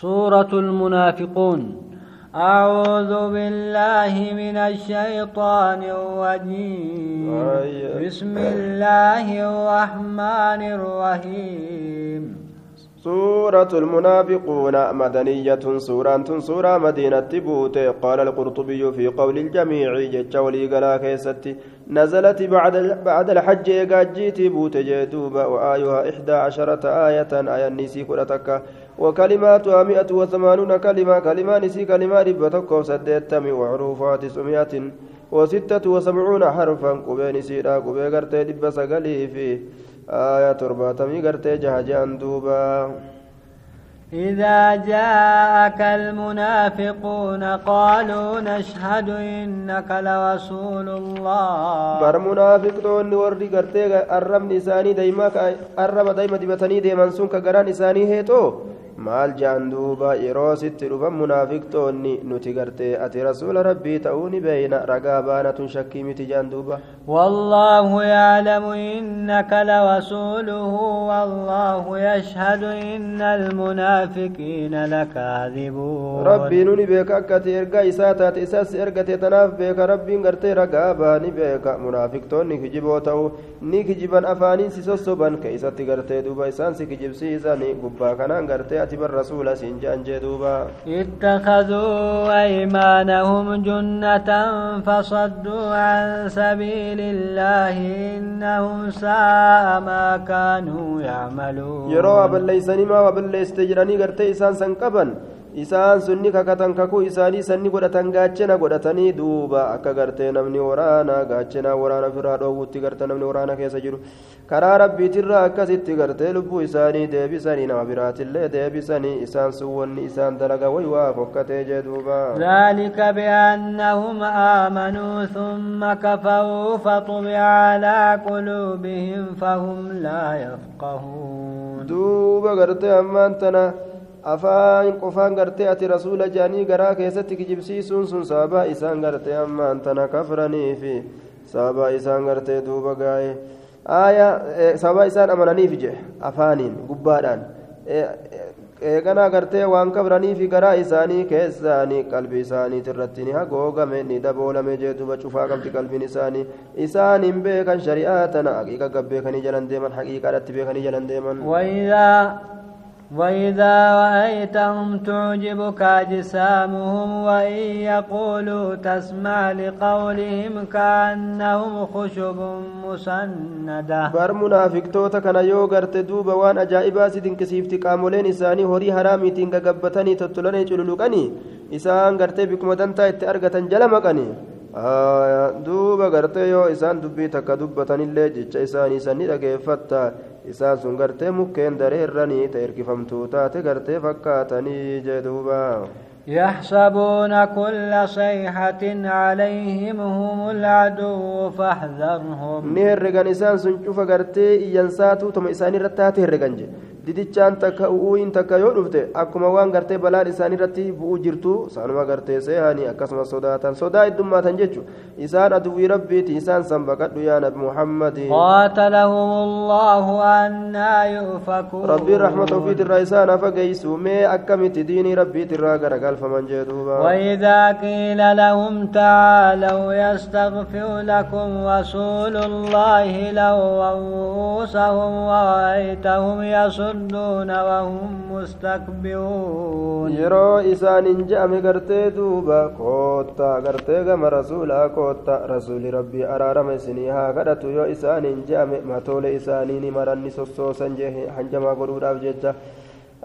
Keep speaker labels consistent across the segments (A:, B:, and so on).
A: سورة المنافقون. أعوذ بالله من الشيطان الرجيم. بسم الله الرحمن الرحيم.
B: سورة المنافقون مدنية سورة سورة مدينة بوت قال القرطبي في قول الجميع جتش ولي قلا كيستي نزلت بعد بعد الحج يقاجيتي بوت جدوبا وآيها إحدى عشرة آية آية النسي كرتك وكلماتها مئة وثمانون كلمة كلمة نسي كلمة ربتك وسديتم وعروفها تسعمائة وستة وسبعون حرفا قبين سيرا قبين قرتي دب سقلي في آية ترباتمي قرتي جهجان دوبا.
A: إذا جاءك المنافقون قالوا نشهد إنك لرسول الله.
B: بر منافقون ورد قرتي الرم نساني دايما الرم دايما دبتني دايما سنك قران نساني هيتو. Maal jaan duuba yeroo sitti dhufan munaafiqtoonni nuti gartee ati rasuula rabbii ta'uu ni beeyna? Ragaa baanatun shakkii miti jaan duuba.
A: والله يعلم إنك لرسوله والله يشهد إن المنافقين لكاذبون
B: ربي نوني بيك أكتي إرقا إساتات إساس إرقا تناف بيك ربي غرتي رقا باني بيك منافقتون نكجبو تاو نكجبان أفانين سيسوسوبان كيساتي غرتي دوبا إسان سيكجب سيساني قبا كانان غرتي كاتب الرسول سنجان جدوبا.
A: اتخذوا أيمانهم جنة فصدوا عن سبيل الله إنهم ساء ما كانوا يعملون.
B: يروا أبليسني ما وبليستجراني قرتي إسان سنقبا isaan sunni kakatan kakuu isaanii sanni godhatan gaachena godhatanii duuba akka gartee namni waraana gaachena waraana ofirraa dhoowwutti garte namni waraana keessa jiru karaa rabbiitirraa akkasitti gartee lubbuu isaanii deebisanii nama biraatillee deebisanii isaan sun wanni isaan dalaga way waa fokkatee jee duuba
A: ذلك بأنهم آمنوا ثم كفروا فطبع على قلوبهم فهم لا يفقهون
B: دوبا قرتي أمان تنا afaan qofaan gartee ati rasuula jaanii garaa keessatti kijibsiisuun sun sababaa isaan gartee ammaan tana kafraniifi sababaa isaan gartee duuba gaa'e. Aaya sababaa isaan amananiif je afaaniin gubbaadhaan. Eeganaa gartee waan kabraniifi garaa isaanii keessaanii qalbii isaaniit irratti ni hagoogame ni daboolame jee duba cufaa qabdi qalbiin isaanii. Isaan hin beekan shari'aa tana haqiiqa gabbeekanii jalan deeman haqiiqaadhatti beekanii jalan deeman
A: وإذا رأيتهم تعجبك أجسامهم وإن يقولوا تسمع لقولهم كأنهم خشب مسندة
B: بر منافق توتا كان يو غرت دوبا وان أجائبا سيدن كسيفتي قامولين إساني هوري حرامي تنك قبتني تطلني چلولوكني إسان غرت بكم دنتا اتأرغة جلمكني duuba gartee yoo isaan dubbii takka dubbatanillee jecha isaanii sanni dhageeffatta isaan sun gartee mukkeen dareerranii ta erkifamtuu taate gartee fakkaatanii jedhuuba
A: يحسبون كل صيحة عليهم هم العدو فاحذرهم.
B: نهرغان إسان سنشوف غرتي إيانساتو تم إساني رتاتي هرغان didichaan takka u'uuyin takka yoo dhufte akkuma waan gartee balaan isaan irratti bu'uu jirtu saanuma gartee seehanii akkasumas sodaatan sodaa heddummaatan jechu isaan aduwwii rabbiiti isaan san baqadhu yaa nabi muhammadi
A: قاتلهم الله أنا يؤفكون
B: ربي رحمة في ترى إسان فقيسوا مي أكمت ديني ربي ترى قرقال فمن جدوبا
A: وإذا قيل لهم تعالوا يستغفر لكم رسول الله لووا رؤوسهم ورأيتهم يصدون يصدون وهم مستكبرون
B: يرو إسان جأم قرتي دوبا كوتا قرتي قم رسولا كوتا رسول ربي أرارم سنيها قرأت يو إسان جأم ما تول إسانين مرني سوسوسا جه حنجما قرورا بججة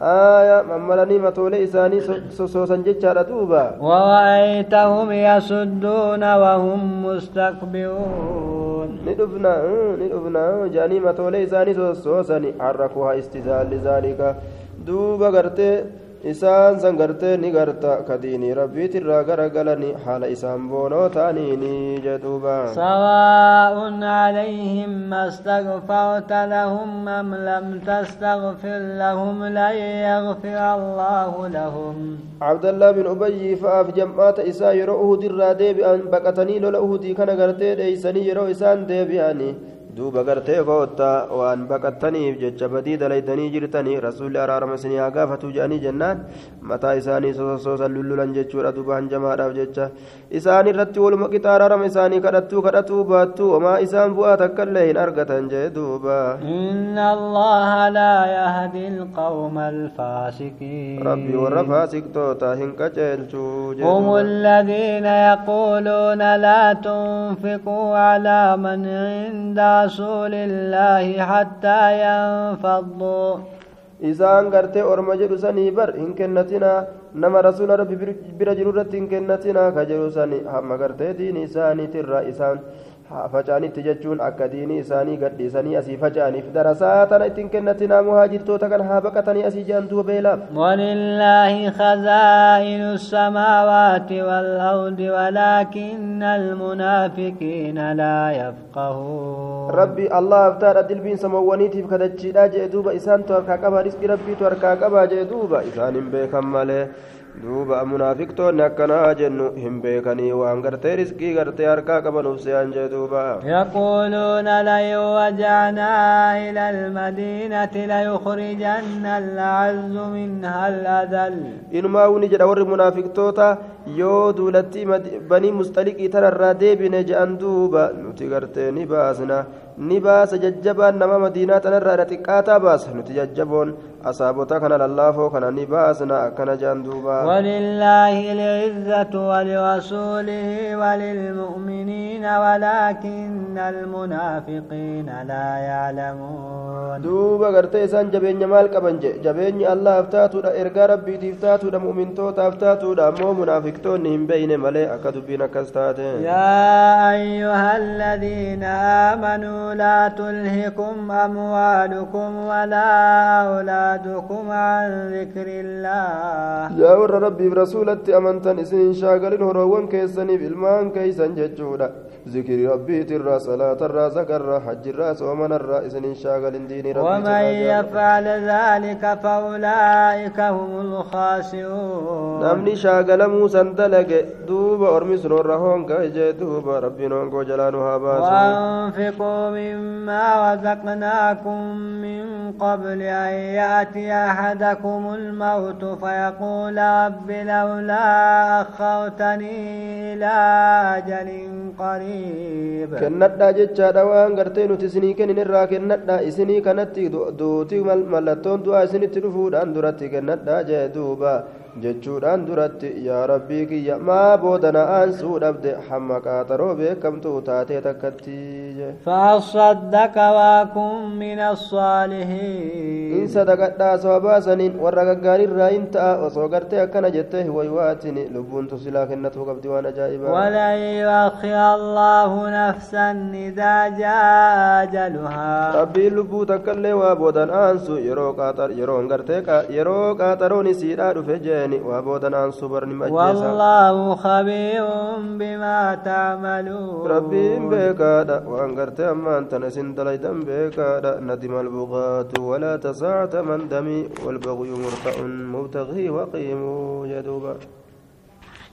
B: آية مملني متولي إساني سوسوسا جتشارة دوبا
A: ورأيتهم يصدون وهم مستكبرون
B: ندفنا ندفنا جاني متولي إساني سوسوسا حركوها استزال لذلك. دوبا قرتي isaan san gartee ni garta ka diinii rabbiitirraa garagalani haala isaan boonoo ta'aniini jedhuuba
A: sawaa'un calayhim astagfarta lahum am lam tastagfir lahum lan yagfira allaahu lahum
B: cabdallaa bin ubayyi fa'aaf jam'aata isaa yeroo uhudirraa deebi'an baqatanii lola uhudii kana gartee dheeysanii yeroo isaan deebi'anii duuba gartee koottaa waan baqattaniif jecha badii dalaydanii jirtanii rasuulli araarama isinii haa gaafatu jedhanii jennaan mataa isaanii sososoosan lullulan jechuudha duuba hanjamaadhaaf jecha isaan irratti waluma qixa araarama isaanii kadhattuu kadhatuu baattuu homaa isaan bu'aa takkaillee hin argatan jee duuba
A: inna allaha laa yahdi alqawma alfaasiqiin
B: rabbii warra faasiqtoota hin qaceelchuu
A: هم الذين يقولون لا تنفقوا على من عند رسول الله حتى ينفضوا.
B: إذا غرت أورما جرو بر إن كنتنا نما رسول رب برجرورة إن كنتنا كجرو هم غرت ديني ساني ترى إسان. Faca'anitti jechuun akka diinii isaanii gadhiisanii asii faca'aniif darasaa tana ittiin kennatinaa muhaajirtoota kana haa baqatanii asii jedhan duuba beelaaf
A: ولله خزائن السماوات والأرض ولكن المنافقين لا يفقهون
B: rabbi allah aftaadha dilbiin samawwaniitiif kadachiidha jee duuba isaantu harkaa qaba riski rabbiitu harkaa qaba jee duuba isaan hin beekan malee duuba munaafiqtoonni akkanaa jennu hin beekanii waan gartee riskii gartee harkaa qabanuuf se'an jee duuba
A: يقولون لئن رجعنا إلى المدينة ليخرجن الأعز منها الأذل
B: inumaa wuni jedha warri munaafiqtoota yoo duulatti banii mustaliqii tanarraa deebine je'an duuba nuti gartee ni baasna ni baasa jajjabaan nama madiinaa tanarraa dha xiqqaataa baasa nuti jajjaboon asaabota kana lallaafoo kana ni baasna akkana je'an duuba
A: ولله العزة ولرسوله وللمؤمنين ولكن المنافقين لا يعلمون
B: duuba gartee isaan jabeenya maal qaban je jabeenyi allaaf taatuudha ergaa rabbiitiif taatuudha mu'mintootaaf taatuudha ammoo munaafiqtoonni hin beeyne malee akka dubbiin akkas taate
A: يا أيها الذين آمنوا لا تلهكم أموالكم ولا أولادكم عن ذكر الله
B: yaa warra rabbiif rasuulatti amantan isin shaagalin horoowwan keessaniif ilmaan keeysan jechuudha zikrii rabbiitirraa salaatarraa zakarraa hajjirraa soomanarraa isinin shaagalin diinii
A: ومن يفعل ذلك فأولئك هم الخاسرون
B: san dalage duuba ormi sun warra honga jee duuba rabbiin hongoo jalaanu haa baasu
A: وأنفقوا مما رزقناكم من قبل أن يأتي أحدكم الموت فيقول رب لولا أخرتني إلى أجل قريب
B: kennadhaa jechaadha waan gartee nuti isinii kennin irraa kennadhaa isinii kanatti duuti mallattoon du'aa isinitti dhufuudhaan duratti kennadhaa jee duuba jechuudhaan duratti yaa rabbii kiyya maa boodana aansuu dhabde hamma qaaxaroo beekamtuu taatee takkatti je
A: فأصدق وأكن من الصالحين
B: in sadaqadhaa sababaa saniin warra gaggaarirraa in ta'a osoo gartee akkana jettee waywaatin lubbuun tusilaa kennatuu qabdi waan ajaa'ibaa
A: ولن يؤخر الله نفسا إذا جاء أجلها
B: rabbiin lubbuu takkaillee waa boodan aansu yeroo qaaxar yeroon gartee yeroo qaaxaroon isiidhaa dhufe jeeni waa boodan aansu barni majjeesa
A: والله خبير بما تعملون
B: rabbiin beekaadha waan gartee ammaan tana isin dalaydan beekaadha nadima albugaatu walaa ساعة من دمي والبغي مرتأ مبتغي وقيم يدوب.